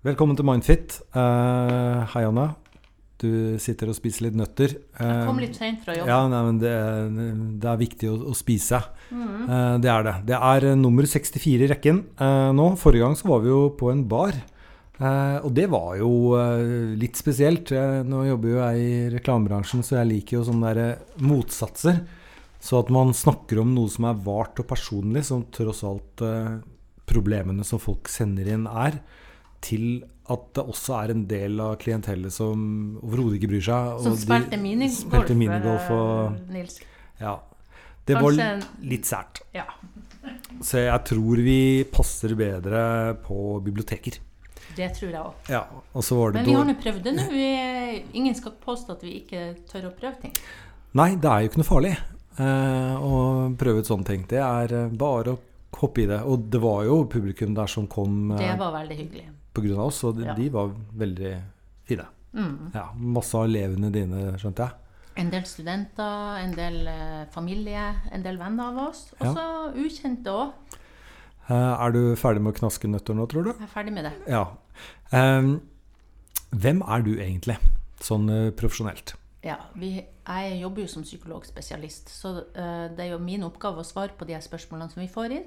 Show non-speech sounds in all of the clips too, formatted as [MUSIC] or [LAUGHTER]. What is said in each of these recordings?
Velkommen til Mindfit. Uh, hei, Anna. Du sitter og spiser litt nøtter. Jeg kom litt sent fra jobb. Ja, nei, men det, det, er viktig å, å spise. Mm. Uh, det er det. Det er uh, nummer 64 i rekken nå. Forrige gang så var vi jo på en bar. og det var jo litt spesielt. nå jobber jo jeg i reklamebransjen, så jeg liker jo sånne der motsatser. Så at man snakker om noe som er vart og personlig, som tross alt problemene som folk sender inn, er til at det også er en del av klientellet som overhodet ikke bryr seg. Som spilte minigolf, spilte minigolf og, eh, Nils. Ja. Det Kanskje, var litt sært. Ja. Så jeg tror vi passer bedre på biblioteker. Det tror jeg òg. Ja, Men vi har nå prøvd det nå. Ingen skal påstå at vi ikke tør å prøve ting. Nei, det er jo ikke noe farlig eh, å prøve ut sånne ting. Det er eh, bare å hoppe i det. Og det var jo publikum der som kom Det var veldig hyggelig pga. oss, og de, ja. de, var veldig fine. Mm. Ja, masse av elevene dine, skjønte jeg. En del studenter, en del eh, familie, en del venner av oss. Også ja. ukjente òg. Eh, er du ferdig med å knaske nøtter nå, tror du? Jeg er ferdig med det. Ja. Hvem er du egentlig, sånn uh, profesjonelt? Ja, vi, Jeg jobber jo som psykologspesialist, så uh, det er jo min oppgave å svare på de spørsmålene som vi får inn.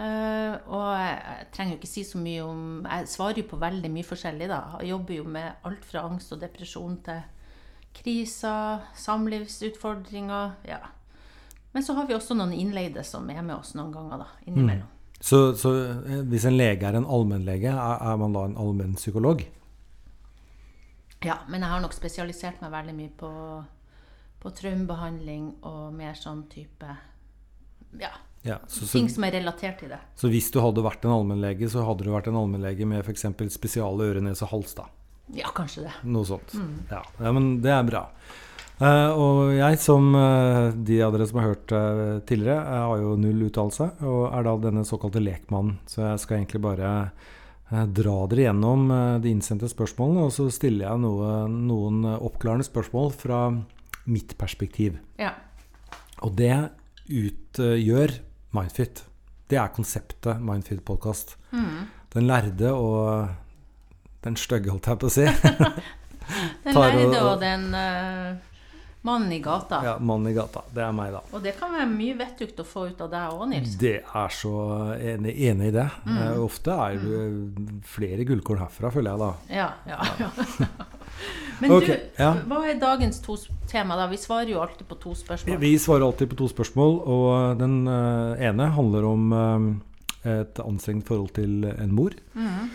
Uh, og jeg trenger jo ikke si så mye om Jeg svarer jo på veldig mye forskjellig, da. Jeg jobber jo med alt fra angst og depresjon til kriser, samlivsutfordringer. Ja. Men så har vi også noen innleide som er med oss noen ganger, da. Innimellom. Mm. Så, så, eh, hvis en lege er en allmennlege, er, er man da en allmennpsykolog? Ja, men jeg har nok spesialisert meg veldig mye på, på traumebehandling og mer sånn type Ja ja, så, så, ting som er relatert til det. Så hvis du hadde vært en allmennlege, så hadde du vært en allmennlege med f.eks. spesiale øre, nese, hals, da? Ja, kanskje det. Noe sånt. Mm. Ja. ja. men det er bra. Uh, og jeg, som uh, de av dere som har hørt uh, tidligere, jeg har jo null uttalelse, og er da denne såkalte lekmannen. Så jeg skal egentlig bare dra dere gjennom de innsendte spørsmålene, og så stiller jeg noe, noen oppklarende spørsmål fra mitt perspektiv. Ja. Og det utgjør Mindfit. Det er konseptet Mindfit podkast. Mm. Den lærde og den stygge, holdt jeg på å si. [LAUGHS] den lærde og, den uh, mannen i gata. Ja, mannen i gata. Det er meg, da. Og det kan være mye vettugt å få ut av deg òg, Nils. Det er så enig, enig i det. Mm. Uh, ofte er det mm. flere gullkorn herfra, føler jeg da. Ja, ja, ja. [LAUGHS] Men okay, du, ja. hva er dagens to tema? da? Vi svarer jo alltid på to spørsmål. Vi svarer alltid på to spørsmål, og eh, den uh, ene handler om et anstrengt forhold til en mor. Mm.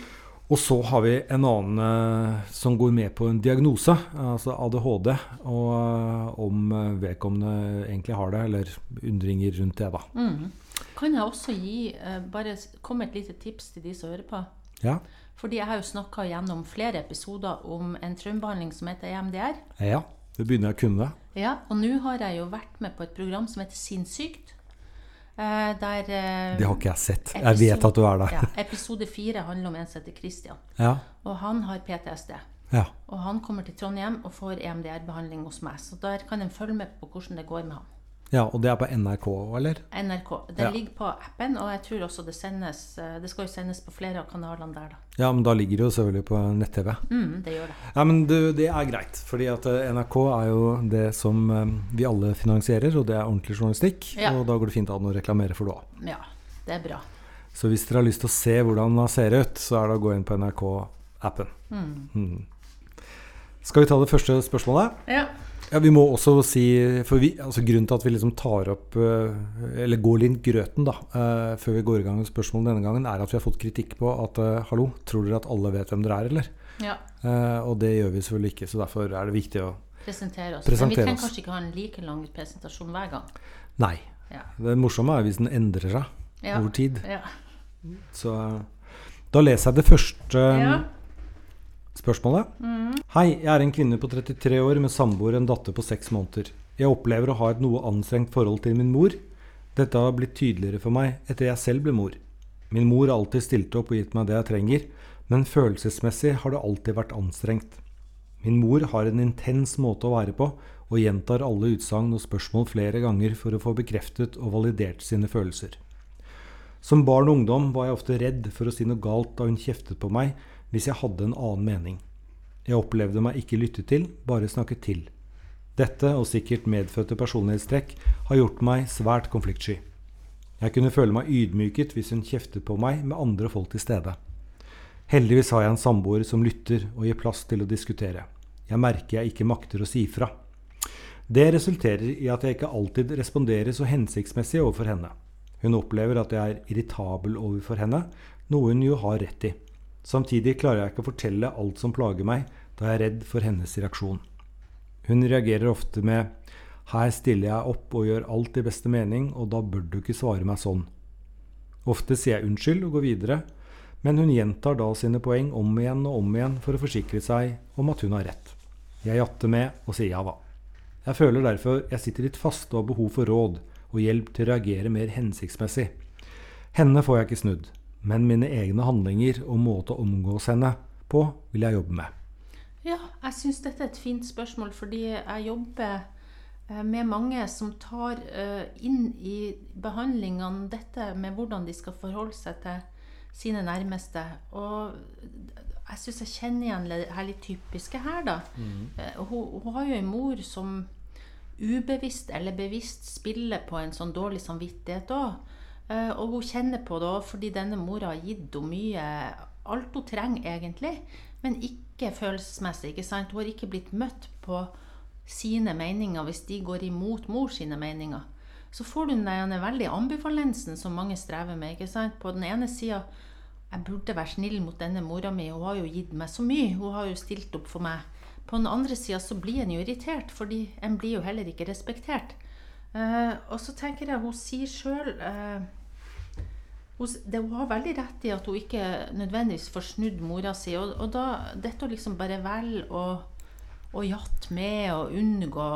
Og så har vi en annen uh, som går med på en diagnose, altså ADHD, og om vedkommende egentlig har det, eller undringer rundt det. da. Mm. Kan jeg også gi, bare komme et lite tips til de som hører på? Ja. Fordi jeg har jo snakka gjennom flere episoder om en traumebehandling som heter EMDR. Ja, det begynner å kunne. Ja, og nå har jeg jo vært med på et program som heter Sinnssykt. Eh, der, eh, det har ikke jeg sett. Episode, jeg vet at du er der. Ja, episode fire handler om en som heter Christian. [LAUGHS] Ja. Og han har PTSD. Ja. Og han kommer til Trondheim og får EMDR-behandling hos meg. Så der kan en følge med på hvordan det går med han. Ja, Og det er på NRK, eller? NRK. Det ja. ligger på appen, og jeg tror også det sendes eh, Det skal jo sendes på flere av kanalene der, da. Ja, men da ligger det jo selvfølgelig på nett-TV. Mm, det gjør det. Ja, men det, det er greit, fordi at eh, NRK er jo det som eh, vi alle finansierer, og det er ordentlig journalistikk. Ja. Og da går det fint an å reklamere for det òg. Ja, det er bra. Så hvis dere har lyst til å se hvordan det ser ut, så er det å gå inn på NRK-appen. Mm. Mm. Skal vi ta det første spørsmålet? Ja. Ja, Vi må også si for vi, altså Grunnen til at vi liksom tar opp eh, Eller går litt grøten da, eh, før vi går i gang med spørsmål denne gangen, er at vi har fått kritikk på at eh, Hallo, tror dere at alle vet hvem dere er, eller? Ja. Og det gjør vi selvfølgelig ikke, så derfor er det viktig å presentere oss. Presentere Men vi trenger kanskje ikke ha en like lang presentasjon hver gang. Nei. Ja. Det morsomme er hvis den endrer seg ja. over tid. Ja. Så da leser jeg det første ja spørsmålet. Mm. Hei, jeg er en kvinne på 33 år med samboer og en datter på 6 måneder. Jeg opplever å ha et noe anstrengt forhold til min mor. Dette har blitt tydeligere for meg etter jeg selv ble mor. Min mor har alltid stilt opp og gitt meg det jeg trenger, men følelsesmessig har det alltid vært anstrengt. Min mor har en intens måte å være på, og gjentar alle utsagn og spørsmål flere ganger for å få bekreftet og validert sine følelser. Som barn og ungdom var jeg ofte redd for å si noe galt da hun kjeftet på meg hvis jeg hadde en annen mening. Jeg opplevde meg ikke lyttet til, bare snakket til. Dette, og sikkert medfødte personlighetstrekk, har gjort meg svært konfliktsky. Jeg kunne føle meg ydmyket hvis hun kjeftet på meg med andre folk til stede. Heldigvis har jeg en samboer som lytter og gir plass til å diskutere. Jeg merker jeg ikke makter å si fra. Det resulterer i at jeg ikke alltid responderer så hensiktsmessig overfor henne. Hun opplever at jeg er irritabel overfor henne, noe hun jo har rett i. Samtidig klarer jeg ikke å fortelle alt som plager meg, da jeg er redd for hennes reaksjon. Hun reagerer ofte med 'her stiller jeg opp og gjør alt i beste mening, og da bør du ikke svare meg sånn'. Ofte sier jeg unnskyld og går videre, men hun gjentar da sine poeng om igjen og om igjen for å forsikre seg om at hun har rett. Jeg jatter med og sier ja hva. Jeg føler derfor jeg sitter litt fast og har behov for råd og hjelp til å reagere mer hensiktsmessig. Henne får jeg ikke snudd, men mine egne handlinger og måte å omgås henne på vil jeg jobbe med. Ja, jeg syns dette er et fint spørsmål, fordi jeg jobber eh, med mange som tar eh, inn i behandlingene dette med hvordan de skal forholde seg til sine nærmeste. Og jeg syns jeg kjenner igjen det her litt typiske her, da. Mm. Hun, hun, har jo en mor som ubevisst eller bevisst spiller på en sånn dårlig samvittighet òg. Og hun kjenner på det òg fordi denne mora har gitt henne mye Alt hun trenger, egentlig, men ikke følelsesmessig. ikke sant? Hun har ikke blitt møtt på sine meninger hvis de går imot mor sine meninger. Så får du den veldig ambivalensen som mange strever med. ikke sant? På den ene sida jeg burde være snill mot denne mora mi, hun har jo gitt meg så mye. Hun har jo stilt opp for meg. På den andre sida så blir en jo irritert, fordi en blir jo heller ikke respektert. Uh, og så tenker jeg, hun sier sjøl uh, hun, hun, har veldig rett i at hun ikke nødvendigvis får snudd mora si. Og, og da, dette å liksom bare velge å, å jatte med og unngå,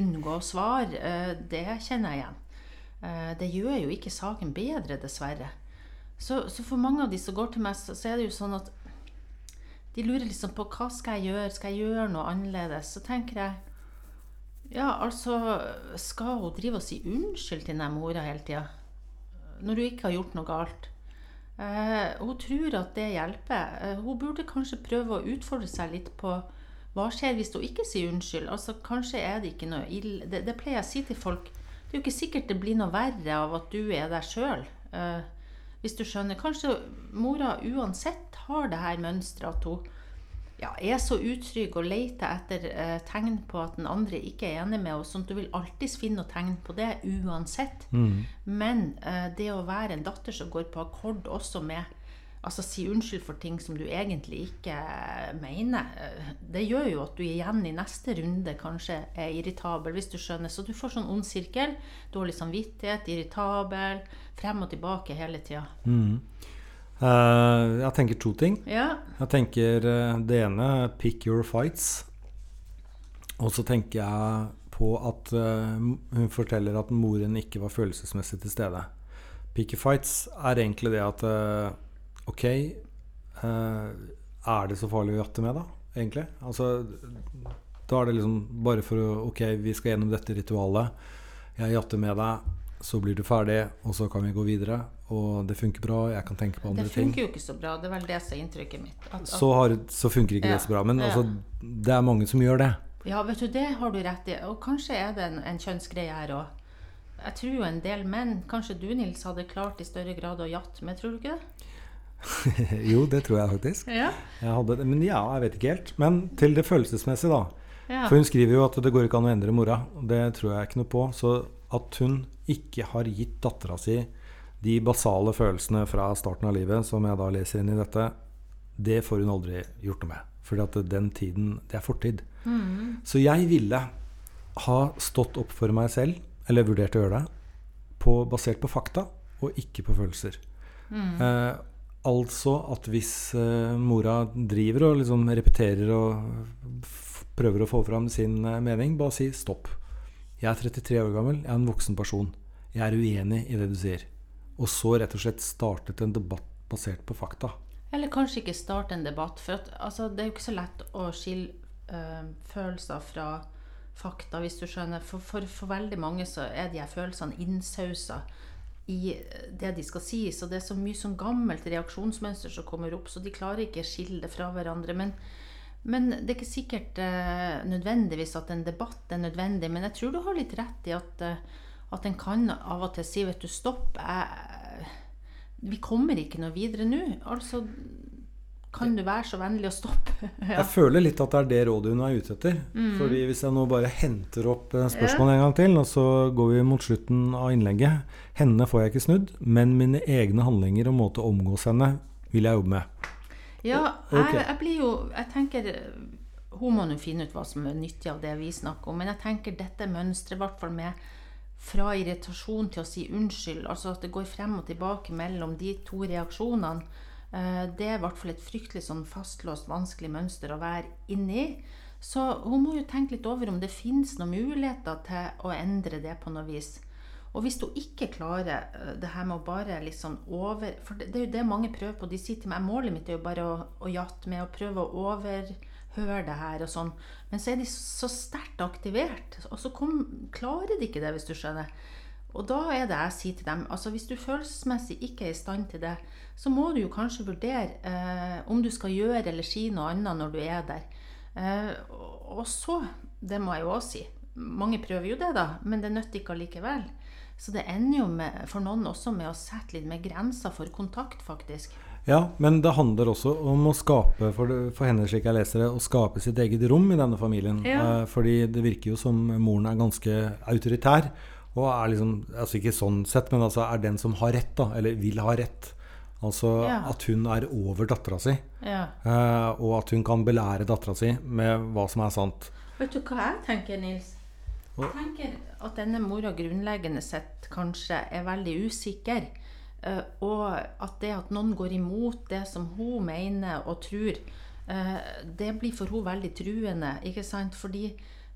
unngå svar, uh, det kjenner jeg igjen. det gjør jo ikke saken bedre, dessverre. Så, så, for mange av de som går til meg, så, så, er det jo sånn at de lurer liksom på hva skal jeg gjøre, skal jeg gjøre noe annerledes? Så tenker jeg ja, altså Skal hun drive og si unnskyld til den mora hele tida? Når hun ikke har gjort noe galt? Eh, hun tror at det hjelper. Eh, hun burde kanskje prøve å utfordre seg litt på hva skjer hvis hun ikke sier unnskyld? Altså, Kanskje er det ikke noe ille det, det, pleier jeg å si til folk. Det er jo ikke sikkert det blir noe verre av at du er der sjøl. Eh, hvis du skjønner. Kanskje mora uansett har det her mønsteret at hun ja, er så utrygg og leter etter eh, tegn på at den andre ikke er enig med oss. Sånn du vil alltids finne noe tegn på det uansett. Mm. Men eh, det å være en datter som går på akkord også med altså si unnskyld for ting som du egentlig ikke mener, det gjør jo at du igjen i neste runde kanskje er irritabel, hvis du skjønner. Så du får sånn ond sirkel. Dårlig samvittighet, irritabel, frem og tilbake hele tida. Mm. Uh, jeg tenker to ting. Ja. Jeg tenker uh, Det ene pick your fights. Og så tenker jeg på at uh, hun forteller at moren ikke var følelsesmessig til stede. Pick your fights er egentlig det at Ok, er det så farlig å jatte med, da? Egentlig? Altså, da er det liksom bare for å Ok, vi skal gjennom dette ritualet. Jeg jatter med deg, så blir du ferdig, og så kan vi gå videre. Og det funker bra. Jeg kan tenke på andre ting. Det funker ting. jo ikke så bra. Det er vel det som er inntrykket mitt. At, at, så, har, så, funker ikke ja, det så bra. Men ja. altså, det er mange som gjør det. Ja, vet du, det har du rett i. Og kanskje er det en, en kjønnsgreie her òg. Jeg tror jo en del menn, kanskje du Nils, hadde klart i større grad å jatte med, tror du ikke det? [LAUGHS] jo, det tror jeg faktisk. Ja. Jeg hadde, men ja, jeg vet ikke helt. Men til det følelsesmessige, da. Ja. For hun skriver jo at det går ikke an å endre mora. Det tror jeg ikke noe på. Så at hun ikke har gitt dattera si de basale følelsene fra starten av livet, som jeg da leser inn i dette, det får hun aldri gjort noe med. Fordi at den tiden, det er fortid. Mm. Så jeg ville ha stått opp for meg selv, eller vurdert å gjøre det, på, basert på fakta og ikke på følelser. Mm. Eh, Altså at hvis eh, mora driver og liksom repeterer og prøver å få fram sin eh, mening, bare si stopp. Jeg er 33 år gammel, jeg er en voksen person. Jeg er uenig i det du sier. Og så rett og slett startet en debatt basert på fakta. Eller kanskje ikke starte en debatt. For at, altså, det er jo ikke så lett å skille øh, følelser fra fakta, hvis du skjønner. For, for, for, veldig mange så er de her følelsene innsausa i det de skal si. Så det er så mye sånn gammelt reaksjonsmønster som kommer opp, så de klarer ikke å skille det fra hverandre. Men, men det er ikke sikkert uh, nødvendigvis at en debatt er nødvendig. Men jeg tror du har litt rett i at, uh, at en kan av og til si vet du, stopp. Jeg, vi kommer ikke noe videre nå. Altså, kan du være så vennlig å stoppe? [LAUGHS] ja. Jeg føler litt at det er det rådet hun er ute etter. Mm. Fordi hvis jeg nå bare henter opp eh, spørsmålet en gang til, og så går vi mot slutten av innlegget Henne får jeg ikke snudd, men mine egne handlinger og måte å omgås henne vil jeg jobbe med. Ja, jeg, jeg blir jo Jeg tenker Hun må nå finne ut hva som er nyttig av det vi snakker om, men jeg tenker dette mønsteret, i hvert fall med fra irritasjon til å si unnskyld, altså at det går frem og tilbake mellom de to reaksjonene Eh, det er i hvert fall et fryktelig sånn fastlåst, vanskelig mønster å være inni. Så hun må jo tenke litt over om det finnes noen muligheter til å endre det på noe vis. Og hvis hun ikke klarer eh, det her med å bare liksom over For det, er jo det mange prøver på. De sier til meg målet mitt er jo bare å, å jatte med å prøve å overhøre det her og sånn. Men så er de så sterkt aktivert, og så kom, klarer de ikke det, hvis du skjønner. Og da er det jeg sier til dem altså hvis du følelsesmessig ikke er i stand til det, så må du jo kanskje vurdere eh, om du skal gjøre eller si noe annet når du er der. Eh, og så, det må jeg jo også si, mange prøver jo det, da, men det nytter ikke allikevel. Så det ender jo med, for noen også med å sette litt med grenser for kontakt, faktisk. Ja, men det handler også om å skape, for, for henne slik jeg leser det, å skape sitt eget rom i denne familien. Ja. Eh, fordi det virker jo som moren er ganske autoritær. Og er liksom, altså ikke sånn sett, men altså er den som har rett, da, eller vil ha rett. Altså ja. at hun er over dattera si, ja. Eh, og at hun kan belære dattera si med hva som er sant. Vet du hva jeg tenker, Nils? Jeg tenker at denne mora grunnleggende sett kanskje er veldig usikker. Uh, og at det at noen går imot det som hun mener og tror, uh, det blir for hun veldig truende. ikke sant? Fordi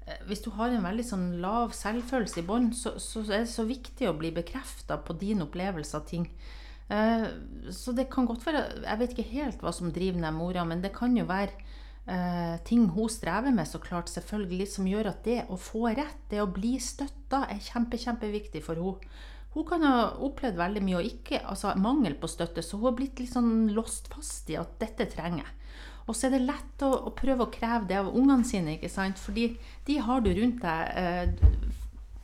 Eh, hvis du har en veldig sånn lav selvfølelse i bånn, så, så, er det så viktig å bli bekrefta på din opplevelse av ting. Eh, så det kan godt være Jeg vet ikke helt hva som driver den mora, men det kan jo være eh, ting hun strever med, så klart, selvfølgelig, som gjør at det å få rett, det å bli støtta, er kjempe, kjempeviktig for henne. Hun kan ha opplevd veldig mye og ikke, altså mangel på støtte, så hun har blitt litt sånn låst fast i at dette trenger jeg. Og så er det lett å, å, prøve å kreve det av ungene sine, ikke sant? fordi de har du rundt deg eh,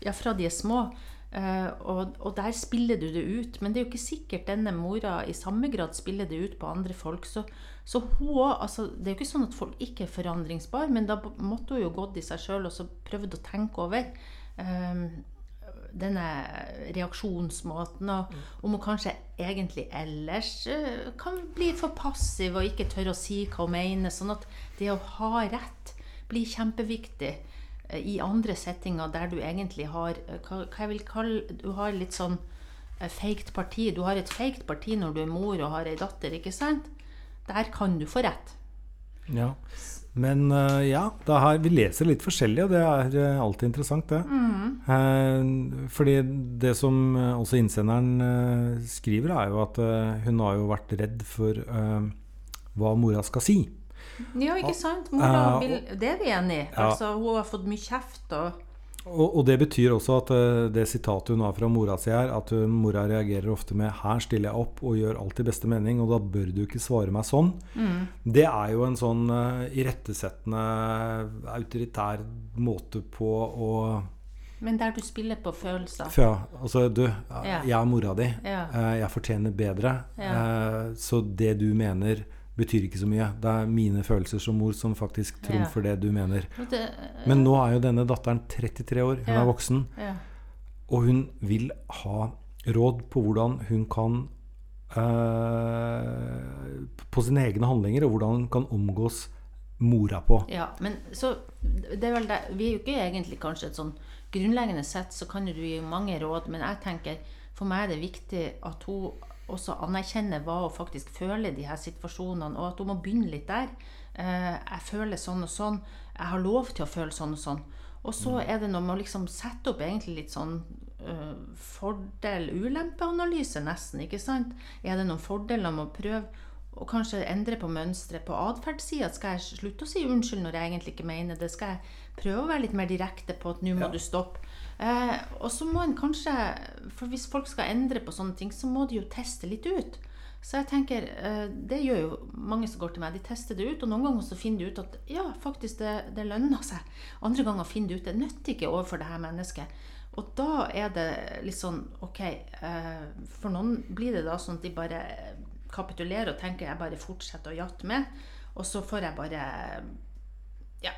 ja, fra de er små. Uh, og, og, der spiller du det ut. Men det er jo ikke sikkert denne mora i samme grad spiller det ut på andre folk. Så, så hun altså, Det er jo ikke sånn at folk ikke er forandringsbare, men da måtte hun jo gått i seg sjøl og så prøvd å tenke over. Um, denne reaksjonsmåten, og mm. om hun kanskje egentlig ellers uh, kan bli for passiv og ikke tørre å si hva hun mener. Sånn at det å ha rett blir kjempeviktig uh, i andre settinger der du egentlig har uh, hva, hva, jeg vil kalle Du har litt sånn feigt parti. Du har et feigt parti når du er mor og har ei datter, ikke sant? Der kan du få rett. Ja. Men uh, ja, her, vi leser litt forskjellig, og det er uh, alltid interessant, det. Mm. Uh, fordi det som også innsenderen skriver, er jo at hun har jo vært redd for hva mora skal si. Ja, ikke sant? Mora vil, det er vi enig i. Altså, hun har fått mye kjeft. og og, og, det betyr også at uh, det sitatet hun har fra mora si her, at hun, mora reagerer ofte med 'her stiller jeg opp og gjør alt i beste mening', og da bør du ikke svare meg sånn. Mm. Det er jo en sånn uh, irettesettende, autoritær måte på å men der du spiller på følelser. Ja, altså du, ja. jeg er mora di. Ja. Jeg fortjener bedre. så det du mener betyr ikke så mye. Det er mine følelser som mor som faktisk trumfer ja. det du mener. Det, Men nå er jo denne datteren 33 år. Hun ja. er voksen. Ja. Og hun vil ha råd på hvordan hun kan uh, På sine egne handlinger, og hvordan hun kan omgås mora på. Ja, men så det er vel det, Vi er jo ikke egentlig kanskje et sånn Grunnleggende sett så kan du gi mange råd, men jeg tenker for meg er det viktig at hun også anerkjenne hva hun faktisk føler i de her situasjonene, og at hun må begynne litt der. Eh, jeg føler sånn og sånn. Jeg har lov til å føle sånn og sånn. Og så mm. er det noe med å liksom sette opp egentlig litt sånn uh, fordel-ulempe-analyse, nesten. ikke sant? Er det noen fordeler med å prøve og kanskje endre på mønsteret på atferdssida. Skal jeg slutte å si unnskyld når jeg egentlig ikke mener det? Skal jeg prøve å være litt mer direkte på at nå må Ja. du stoppe? Eh, og så må en kanskje For hvis folk skal endre på sånne ting, så må de jo teste litt ut. Så jeg tenker, eh, Det gjør jo mange som går til meg. De tester det ut, og noen ganger så finner de ut at ja, faktisk det, det lønner seg. Andre ganger finner de ut det nytter ikke overfor det her mennesket. Og da er det litt sånn OK eh, For noen blir det da sånn at de bare kapitulerer og tenker jeg bare fortsetter å jatte med, og så får jeg bare Ja.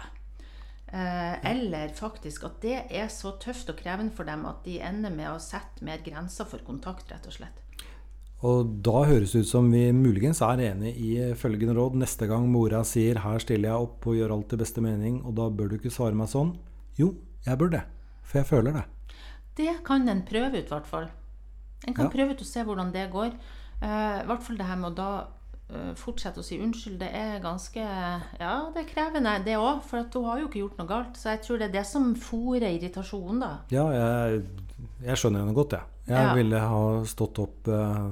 Eh, eller faktisk at det er så tøft og krevende for dem at de ender med å sette mer grenser for kontakt, rett og slett. Og da høres det ut som vi muligens er enig i følgende råd. Neste gang mora sier 'her stiller jeg opp og gjør alt i beste mening', og da bør du ikke svare meg sånn. Jo, jeg bør det. For jeg føler det. Det kan en prøve ut, i hvert fall. En kan Ja. prøve ut og se hvordan det går. Eh, I hvert fall det her med å da eh, fortsette å si unnskyld, det er ganske Ja, det er krevende, det òg. For at hun har jo ikke gjort noe galt. Så jeg tror det er det som fôrer irritasjonen, da. Ja, jeg, jeg skjønner henne godt, jeg. Jeg Ja. ville ha stått opp eh,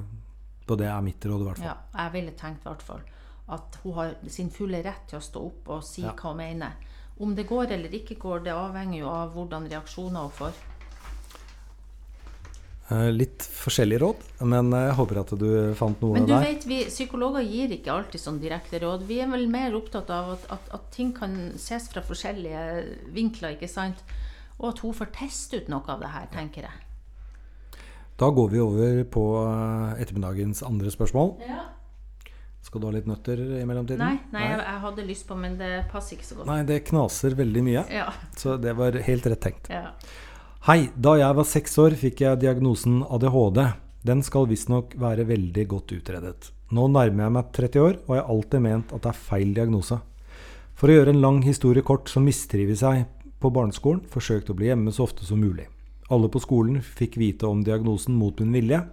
på det er mitt råd, i hvert fall. Ja, jeg ville tenkt i hvert fall at hun har sin fulle rett til å stå opp og si Ja. hva hun mener. Om det går eller ikke går, det avhenger jo av hvordan reaksjoner hun får. Eh, Litt forskjellige råd, men jeg håper at du fant noe Men du der. vet, vi psykologer gir ikke alltid sånn direkte råd. Vi er vel mer opptatt av at, at, at ting kan ses fra forskjellige vinkler, ikke sant? Og at hun får teste ut noe av det her, tenker jeg. Da går vi over på eh, ettermiddagens andre spørsmål. Ja. Skal du ha litt nøtter i mellomtiden? Nei, nei jeg, jeg hadde lyst på, men det passer ikke så godt. Nei, det knaser veldig mye, Ja, så det var helt rett tenkt. ja. Hei, da jeg var seks år fikk jeg diagnosen ADHD. Den skal visstnok være veldig godt utredet. Nå nærmer jeg meg 30 år, og jeg har alltid ment at det er feil diagnose. For å gjøre en lang historie kort, så mistrives jeg på barneskolen, forsøkte å bli hjemme så ofte som mulig. Alle på skolen fikk vite om diagnosen mot min vilje.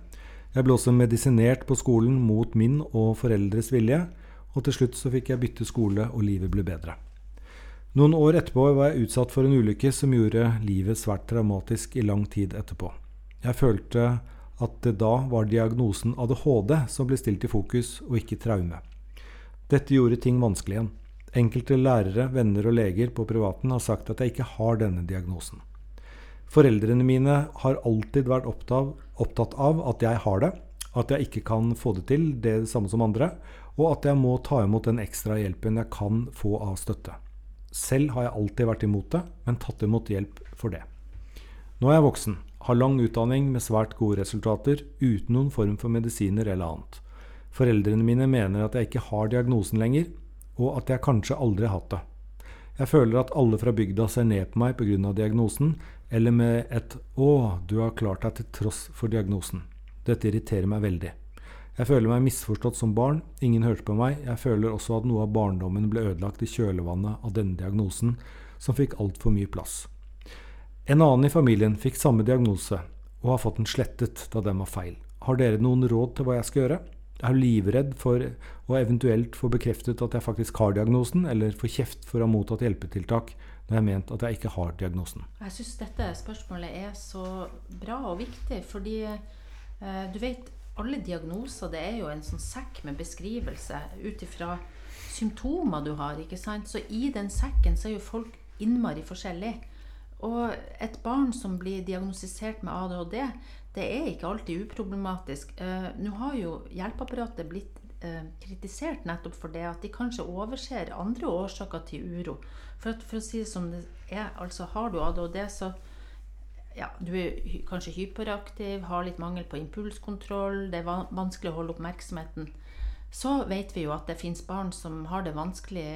Jeg ble også medisinert på skolen mot min og foreldres vilje, og til slutt så fikk jeg bytte skole, og livet ble bedre. Noen år etterpå var jeg utsatt for en ulykke som gjorde livet svært traumatisk i lang tid etterpå. Jeg følte at det da var diagnosen ADHD som ble stilt i fokus, og ikke traume. Dette gjorde ting vanskelig igjen. Enkelte lærere, venner og leger på privaten har sagt at jeg ikke har denne diagnosen. Foreldrene mine har alltid vært opptatt, av at jeg har det, at jeg ikke kan få det til, det er det samme som andre, og at jeg må ta imot den ekstra hjelpen jeg kan få av støtte. Selv har jeg alltid vært imot det, men tatt imot hjelp for det. Nå er jeg voksen, har lang utdanning med svært gode resultater, uten noen form for medisiner eller annet. Foreldrene mine mener at jeg ikke har diagnosen lenger, og at jeg kanskje aldri har hatt det. Jeg føler at alle fra bygda ser ned på meg pga. diagnosen, eller med et 'Å, du har klart deg til tross for diagnosen'. Dette irriterer meg veldig. Jeg føler meg misforstått som barn, ingen hørte på meg. Jeg føler også at noe av barndommen ble ødelagt i kjølvannet av denne diagnosen, som fikk altfor mye plass. En annen i familien fikk samme diagnose, og har fått den slettet da den var feil. Har dere noen råd til hva jeg skal gjøre? Jeg er livredd for å eventuelt få bekreftet at jeg faktisk har diagnosen, eller få kjeft for å ha mottatt hjelpetiltak når jeg har ment at jeg ikke har diagnosen. Jeg syns dette spørsmålet er så bra og viktig, fordi eh, du vet alle diagnoser det er jo en sånn sekk med beskrivelse ut ifra symptomer du har. ikke sant? Så i den sekken så er jo folk innmari forskjellige. Og et barn som blir diagnostisert med ADHD, det er ikke alltid uproblematisk. Eh, Nå har jo hjelpeapparatet blitt eh, kritisert nettopp for det, at de kanskje overser andre årsaker til uro. For, at, for å si det som det er, altså har du ADHD, så ja, du er kanskje hyperaktiv, har litt mangel på impulskontroll, det er vanskelig å holde oppmerksomheten. Så vet vi jo at det fins barn som har det vanskelig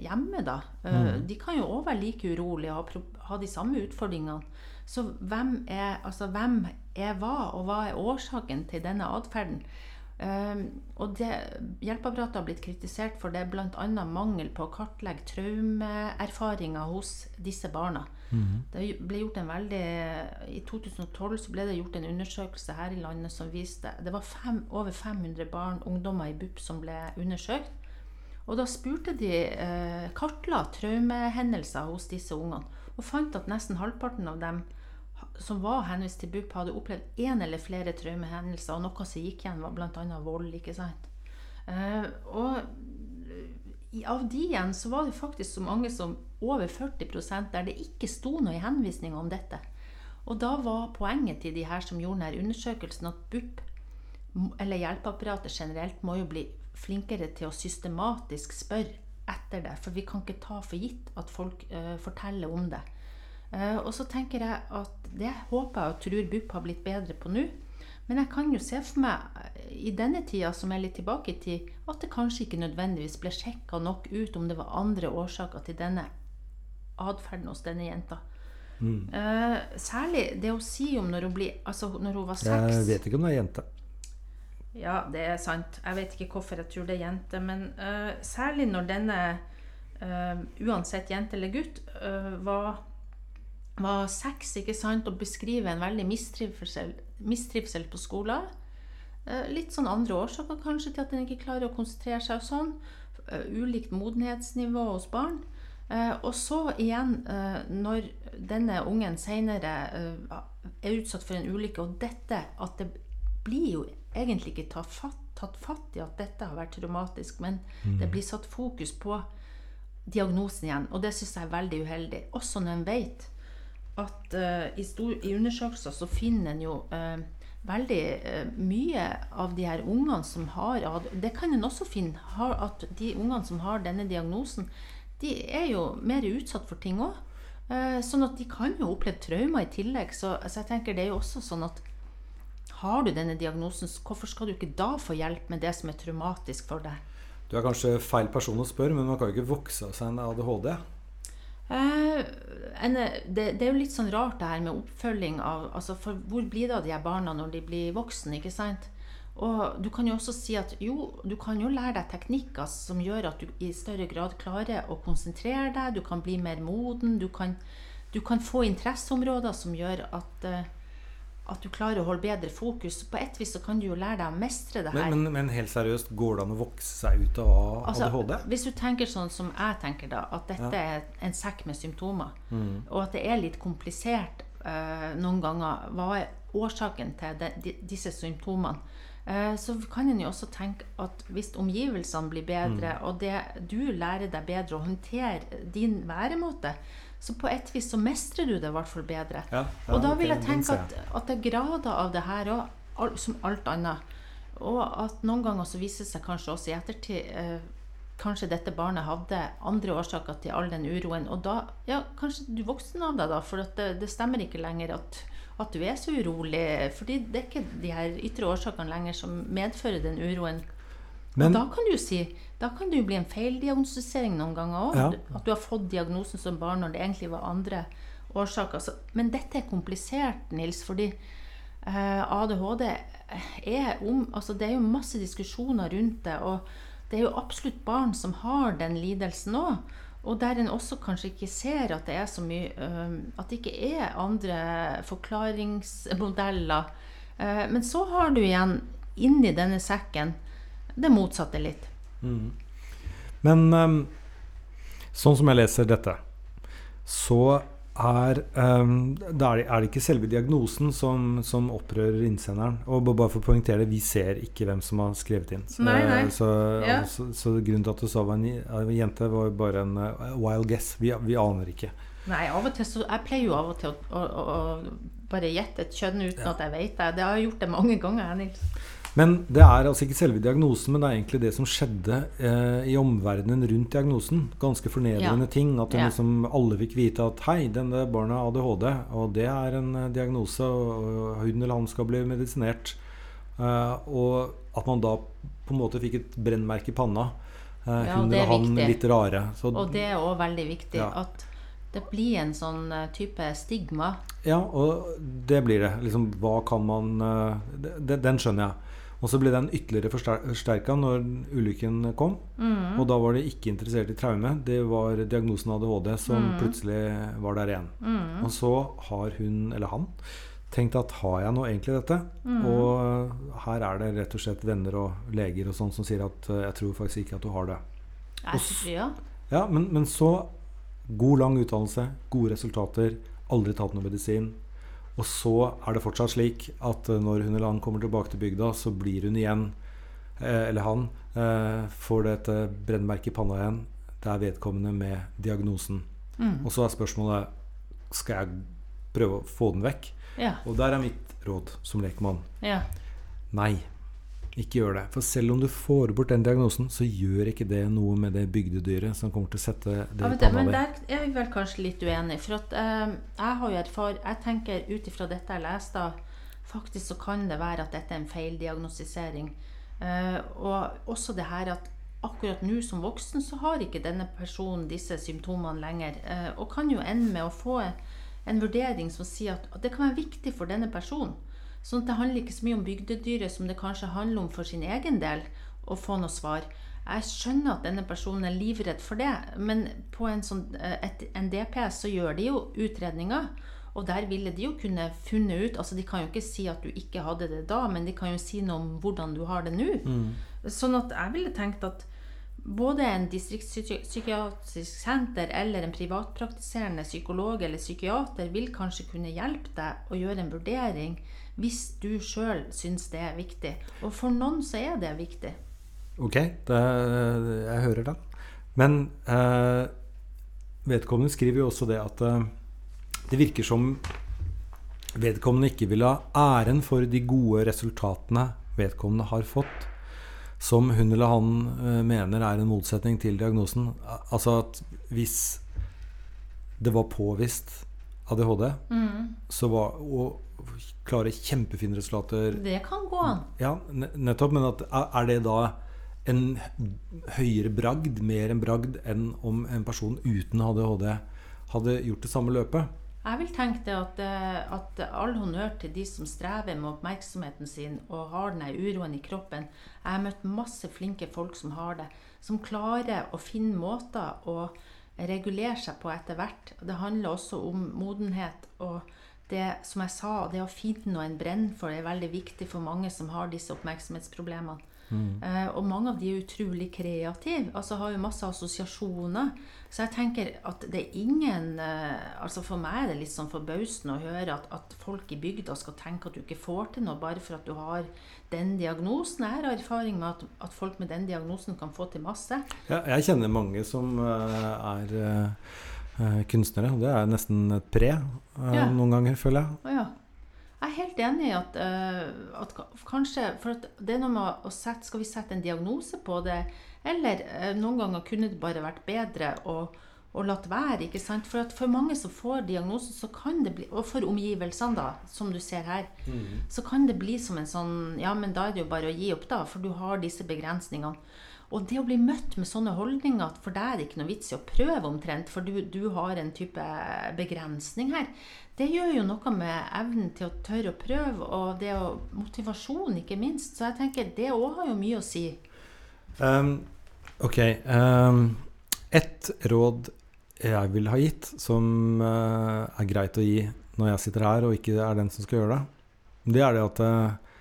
hjemme, da. Mm. De kan jo òg være like urolige og ha, ha de samme utfordringene. Så hvem er, altså, hvem er hva, og hva er årsaken til denne atferden? Um, og det, Hjelpeapparatet har blitt kritisert for det bl.a. mangel på å kartlegge traumeerfaringer hos disse barna. Det ble gjort en veldig, I 2012 så ble det gjort en undersøkelse her i landet som viste Det var fem, over 500 barn, ungdommer i BUP som ble undersøkt. Og da spurte de eh, kartla traumehendelser hos disse ungene, og fant at nesten halvparten av dem som var henvist til BUP, hadde opplevd én eller flere traumehendelser, og noe som gikk igjen, var bl.a. vold. ikke sant? Eh, og av de igjen så var det faktisk så mange som over 40% der det ikke sto noe i henvisninga om dette. Og da var poenget til de her som gjorde denne undersøkelsen, at BUP, eller hjelpeapparatet generelt, må jo bli flinkere til å systematisk spørre etter det. For vi kan ikke ta for gitt at folk uh, forteller om det. Uh, og så tenker jeg at det håper jeg og tror BUP har blitt bedre på nå. Men jeg kan jo se for meg eh, i denne tida, som er litt tilbake i tid, at det kanskje ikke nødvendigvis ble sjekka nok ut om det var andre årsaker til denne atferden hos denne jenta. Eh, særlig det å si om når hun, blir, altså når hun var seks. Jeg vet ikke om det er jente. Ja, det er sant. Jeg vet ikke hvorfor jeg tror det er jente, men uh, særlig når denne, uh, uansett jente eller gutt, uh, var, var sex, ikke sant, og beskriver en veldig mistrivsel, mistrivsel på skolen. Eh, litt sånn andre årsaker kanskje til at en ikke klarer å konsentrere seg og sånn. Eh, ulikt modenhetsnivå hos barn. Eh, og så igjen, når denne ungen senere er utsatt for en ulykke, og dette at det blir jo egentlig ikke tatt fatt, tatt fatt i at dette har vært traumatisk, men det blir satt fokus på diagnosen igjen. Og det syns jeg er veldig uheldig. Også når en vet at uh, i, stor, i undersøkelser så finner en jo uh, veldig uh, mye av de her ungene som har Det kan en også finne, har, at de ungene som har denne diagnosen, de er jo mer utsatt for ting òg. sånn at de kan jo oppleve traumer i tillegg. Så, så jeg tenker det er jo også sånn at har du denne diagnosen, hvorfor skal du ikke da få hjelp med det som er traumatisk for deg? Du er kanskje feil person å spørre, men man kan jo ikke vokse av seg en ADHD. Eh, det er jo litt sånn rart det her med oppfølging av altså For hvor blir det av de her barna når de blir voksne? ikke sant? Og du kan jo også si at jo, du kan jo lære deg teknikker som gjør at du i større grad klarer å konsentrere deg, du kan bli mer moden, du kan, du kan få interesseområder som gjør at, eh, at du klarer å holde bedre fokus. På et vis så kan du jo lære deg å mestre det her. Men, men, men helt seriøst, går det an å vokse seg ut av Altså, ADHD? Hvis du tenker sånn som jeg tenker da, at dette er en sekk med symptomer, og at det er litt komplisert uh, noen ganger, hva er årsaken til de, de, disse symptomene? Eh, så kan en jo også tenke at hvis omgivelsene blir bedre, og det, du lærer deg bedre å håndtere din væremåte, så på et vis så mestrer du det i hvert fall bedre. Ja, ja, og da vil jeg tenke at, at det er grader av det her òg, som alt annet. Og at noen ganger så viser det seg kanskje også i ettertid eh, Kanskje dette barnet hadde andre årsaker til all den uroen. Og da Ja, kanskje du voksen av deg, da. For det, det stemmer ikke lenger at, at du er så urolig. Fordi det er ikke de her ytre årsakene lenger som medfører den uroen. Men- og da kan du si Da kan det jo bli en feildiagnostisering noen ganger òg. Ja. At du har fått diagnosen som barn når det egentlig var andre årsaker. Så, men dette er komplisert, Nils, fordi eh, ADHD er om Altså det er jo masse diskusjoner rundt det, og det er jo absolutt barn som har den lidelsen òg. Og der en også kanskje ikke ser at det er så mye At det ikke er andre forklaringsmodeller. Eh, men så har du igjen inni denne sekken det motsatte litt. Men um, sånn som jeg leser dette, så er, um, er, det, ikke selve diagnosen som, som opprører innsenderen. Og bare for å poengtere det, vi ser ikke hvem som har skrevet inn. Så, Nei, nei. Så, Ja. så, så grunnen til at du sa var en, en jente, var bare en uh, wild guess. Vi, vi aner ikke. Nei, av og til så Jeg pleier jo av og til å, å, å, bare gjette et kjønn uten at jeg vet det. Det har jeg gjort det mange ganger. Nils. Men det er altså ikke selve diagnosen, men det er egentlig det som skjedde eh, i omverdenen rundt diagnosen. Ganske fornedrende Ja. ting. At Ja. liksom, alle fikk vite at hei, denne barnet har ADHD, og det er en eh, diagnose, og, hun eller han skal bli medisinert. Eh, og at man da på en måte fikk et brennmerke i panna. Eh, Ja, hun er eller han viktig. litt rare. Så, Og det er òg veldig viktig Ja. at det blir en sånn eh, type stigma. Ja, og det blir det. Liksom, hva kan man eh, det- det- Den skjønner jeg. Og så ble den ytterligere forsterka når ulykken kom. Mm. Og da var de ikke interessert i traume. Det var diagnosen ADHD som Mm. plutselig var der igjen. Og så har hun, eller han, tenkt at har jeg nå egentlig dette? Mm. Og her er det rett og slett venner og leger og sånn som sier at eh, jeg tror faktisk ikke at du har det. Ja. Ja, men, men så god lang utdannelse, gode resultater, aldri tatt noe medisin. Og så er det fortsatt slik at eh, når hun eller han kommer tilbake til bygda, så blir hun igjen eh, eller han, får får dette brennmerket i panna igjen. Det er vedkommende med diagnosen. Mm. Og så er spørsmålet skal jeg prøve å få den vekk. Ja. Og der er mitt råd som lekmann ja. nei. Ikke gjør det. For selv om du får bort den diagnosen, så gjør ikke det noe med det bygdedyret som kommer til å sette det Ja, i men, det, panna men der er vi vel kanskje litt uenige. For at, eh, jeg har jo erfar Jeg tenker ut ifra dette jeg leste, faktisk så kan det være at dette er en feildiagnostisering. Eh, og også det her at akkurat nå som voksen så har ikke denne personen disse symptomene lenger. Eh, og kan jo ende med å få en vurdering som sier at, at det kan være viktig for denne personen. Sånn at det handler ikke så mye om bygdedyret som det kanskje handler om for sin egen del, å få noe svar. Jeg skjønner at denne personen er livredd for det, men på en, sånn, eh, et, en DPS så gjør de jo utredninger. Og der ville de jo kunne funnet ut altså De kan jo ikke si at du ikke hadde det da, men de kan jo si noe om hvordan du har det nå. Sånn at jeg ville tenkt at både en distriktspsykiatrisk senter eller en privatpraktiserende psykolog eller psykiater vil kanskje kunne hjelpe deg å gjøre en vurdering hvis du sjøl syns det er viktig. Og for noen så er det viktig. Ok, det, jeg hører den. Men eh, vedkommende skriver jo også det at eh, det virker som vedkommende ikke vil ha æren for de gode resultatene vedkommende har fått, som hun eller han eh, mener er en motsetning til diagnosen. Altså at hvis det var påvist ADHD, så var å klare kjempefine resultater Det kan gå an. ja, nettopp. Men at, er det da en høyere bragd, mer en bragd, enn om en person uten ADHD hadde gjort det samme løpet? Jeg vil tenke det at, eh, at all honnør til de som strever med oppmerksomheten sin og har denne uroen i kroppen. Jeg har møtt masse flinke folk som har det, som klarer å finne måter å regulere seg på etter hvert. Det handler også om modenhet. og det som jeg sa, det å finne noe en brenner for, er veldig viktig for mange som har disse oppmerksomhetsproblemene. Eh, og mange av de er utrolig kreative, altså har jo masse assosiasjoner. Så jeg tenker at det er ingen eh, altså For meg er det litt sånn forbausende å høre at, at folk i bygda skal tenke at du ikke får til noe bare for at du har den diagnosen. Jeg har erfaring med at, at folk med den diagnosen kan få til masse. Ja, jeg kjenner mange som eh, er kunstnere. Det er nesten et pre Ja. noen ganger, føler jeg. Ja. Helt enig i at, uh, at kanskje For at det er noe med å sette Skal vi sette en diagnose på det? Eller uh, noen ganger kunne det bare vært bedre å, å latt være. ikke sant? For at for mange som får diagnosen, så kan det bli Og for omgivelsene, da, som du ser her, så kan det bli som en sånn Ja, men da er det jo bare å gi opp, da, for du har disse begrensningene. Og det å bli møtt med sånne holdninger at for deg er det ikke noe vits i å prøve omtrent, for du, du har en type begrensning her, det gjør jo noe med evnen til å tørre å prøve, og det å, motivasjon ikke minst. Så jeg tenker det òg har jo mye å si. Um, ok. Um, et råd jeg ville ha gitt, som uh, er greit å gi når jeg sitter her og ikke er den som skal gjøre det, det er det at uh,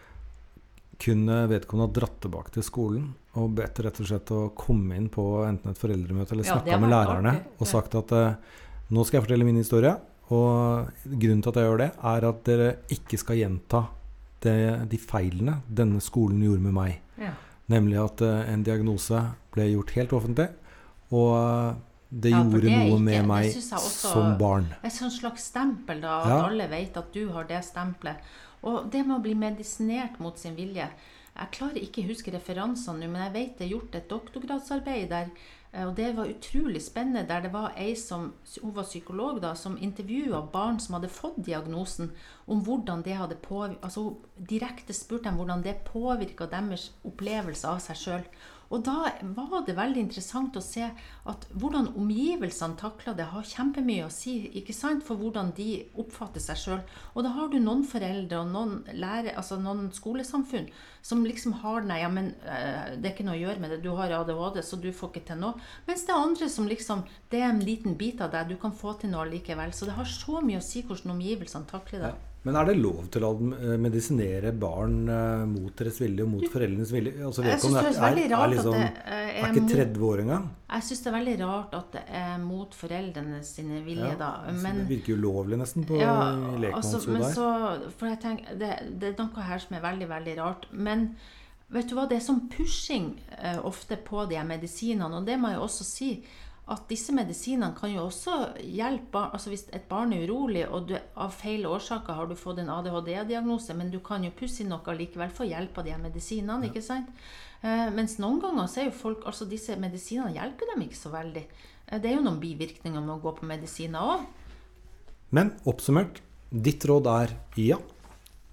kunne vedkommende ha dratt tilbake til skolen og bedt rett og slett å komme inn på enten et foreldremøte eller snakka ja, med lærerne og sagt at uh, nå skal jeg fortelle min historie, og grunnen til at jeg gjør det, er at dere ikke skal gjenta det, de feilene denne skolen gjorde med meg. Ja. Nemlig at eh, en diagnose ble gjort helt offentlig, og eh, det Ja, gjorde det noe ikke- med meg også- som barn. Et sånt slags stempel, da, at Ja. alle vet at du har det stempelet. Og det med å bli medisinert mot sin vilje Jeg klarer ikke å huske referansene nå, men jeg vet det er gjort et doktorgradsarbeid der. Eh, Og det var utrolig spennende, der det var ei som hun var psykolog da, som intervjua barn som hadde fått diagnosen, om hvordan det hadde påvirka altså, Direkte spurte dem hvordan det påvirka deres opplevelse av seg sjøl. Og da var det veldig interessant å se at hvordan omgivelsene takla det, har kjempemye å si ikke sant, for hvordan de oppfatter seg sjøl. Og da har du noen foreldre og noen, lærer, altså noen skolesamfunn som liksom har Nei, ja, men eh, det er ikke noe å gjøre med det, du har ADHD, så du får ikke til noe. Mens det er andre som liksom Det er en liten bit av deg, du kan få til noe likevel. Så det har så mye å si hvordan omgivelsene takler det. Men er det lov til å eh, medisinere barn eh, mot deres vilje og mot foreldrenes vilje? Altså, Jeg synes det er veldig rart liksom, at det er er ikke 30 år engang. Jeg syns det er veldig rart at det er mot foreldrene sine vilje, Ja, da. Men, det virker ulovlig nesten på ja, lekmannshodet altså, så For jeg tenker, det, det er noe her som er veldig, veldig rart. Men Vet du hva, det er sånn pushing eh, ofte på de her medisinene, og det må jeg også si at disse medisinene kan jo også hjelpe altså Hvis et barn er urolig, og du, av feil årsaker har du fått en ADHD-diagnose, men du kan jo pusse inn noe likevel få hjelp av de her Ja. ikke sant? Eh, mens noen ganger så er jo folk altså Disse medisinene hjelper dem ikke så veldig. Eh, det er jo noen bivirkninger med å gå på medisiner òg. Men oppsummert, ditt råd er ja.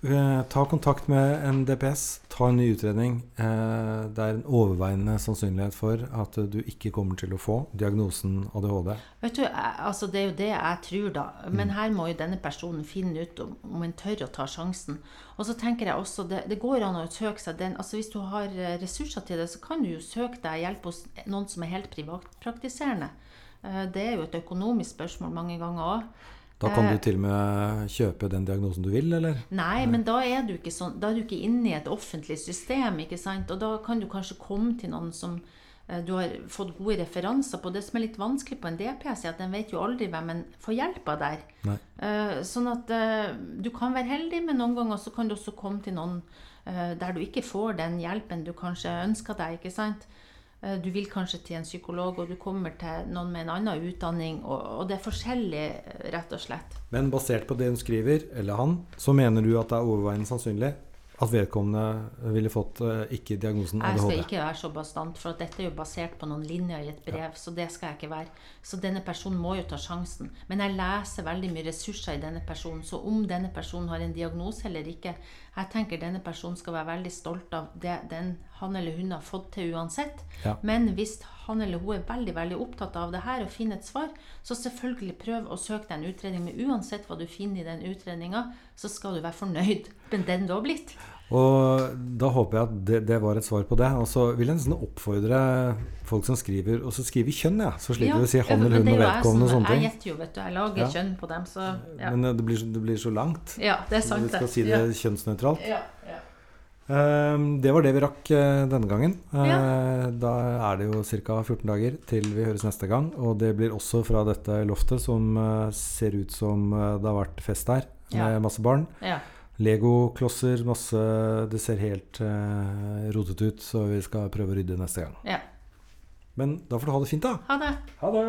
Eh, ta kontakt med en DPS, ta en ny utredning. Eh, det er en overveiende sannsynlighet for at du ikke kommer til å få diagnosen ADHD. Vet du, altså Det er jo det jeg tror, da. Men her må jo denne personen finne ut om, om en tør å ta sjansen. Og så tenker jeg også, det, det går an å søke seg den altså Hvis du har eh, ressurser til det, så kan du jo søke deg hjelp hos noen som er helt privatpraktiserende. Eh, Det er jo et økonomisk spørsmål mange ganger òg. Da kan Eh. du til og med kjøpe den diagnosen du vil, eller? Nei, men da er du ikke sånn, da er du ikke inne i et offentlig system, ikke sant? Og da kan du kanskje komme til noen som eh, du har fått gode referanser på. Det som er litt vanskelig på en DPS, er at den vet jo aldri hvem en får hjelp av der. Nei. Eh, sånn at du kan være heldig, men noen ganger så kan du også komme til noen der du ikke får den hjelpen du kanskje ønsker deg, ikke sant? Eh, Du vil kanskje til en psykolog, og du kommer til noen med en annen utdanning, og, og det er forskjellig, eh, rett og slett. Men basert på det hun skriver, eller han, så mener du at det er overveiende sannsynlig at vedkommende ville fått eh, ikke diagnosen Jeg skal ikke være så bastant, for at dette er jo basert på noen linjer i et brev. Så det skal jeg ikke være. Så denne personen må jo ta sjansen. Men jeg leser veldig mye ressurser i denne personen. Så om denne personen har en diagnose eller ikke, jeg tenker denne personen skal være veldig stolt av det den han eller hun har fått til uansett. Ja. Men hvis han eller hun er veldig veldig opptatt av det her og finner et svar, så selvfølgelig prøv å søke deg en utredning. Men uansett hva du finner i den utredninga, så skal du være fornøyd med den du har blitt. Og da håper jeg at det, det var et svar på det. Og så vil jeg nesten oppfordre folk som skriver, og så skriver kjønn, ja. Så slipper du å si han eller hun og vedkommende og sånne ting. Jeg gjetter jo, vet du. Jeg lager Ja. kjønn på dem, så ja. Men eh, det blir, det blir så langt. ja, det er Så det. Du skal si det kjønnsnøytralt. Ja, ja. Ehm, Det var det vi rakk eh, denne gangen. Ja. Da er det jo ca. 14 dager til vi høres neste gang. Og det blir også fra dette loftet som eh, ser ut som eh, det har vært fest her, Ja. med masse barn. ja. Legoklosser, masse Det ser helt uh, rotete ut, så vi skal prøve å rydde neste gang. ja. Men da får du ha det fint, da. Ha det. Ha det.